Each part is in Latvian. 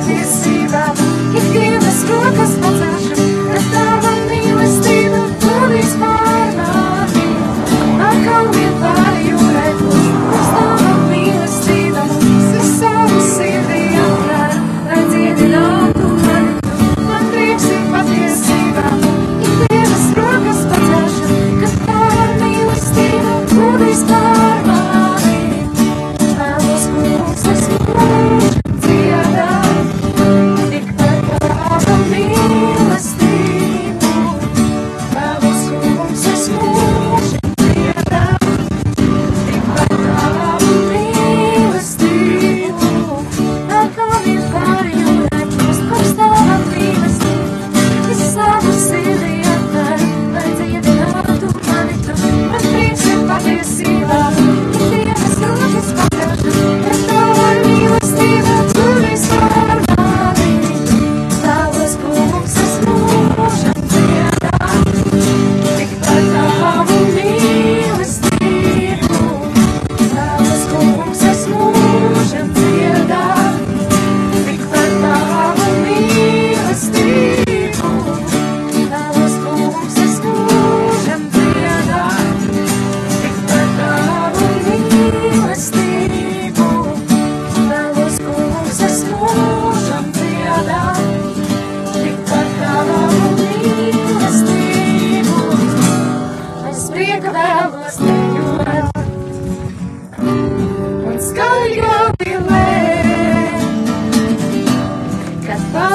disse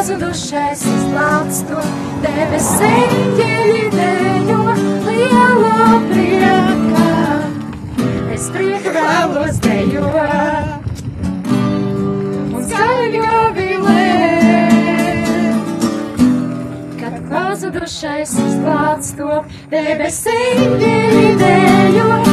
pazudušais izlāts to debeseņģeļi dejo lielo priekā. Es prieku vēlos dejo un skaļo vilē. Kad pazudušais izlāts to debeseņģeļi dejo lielo priekā.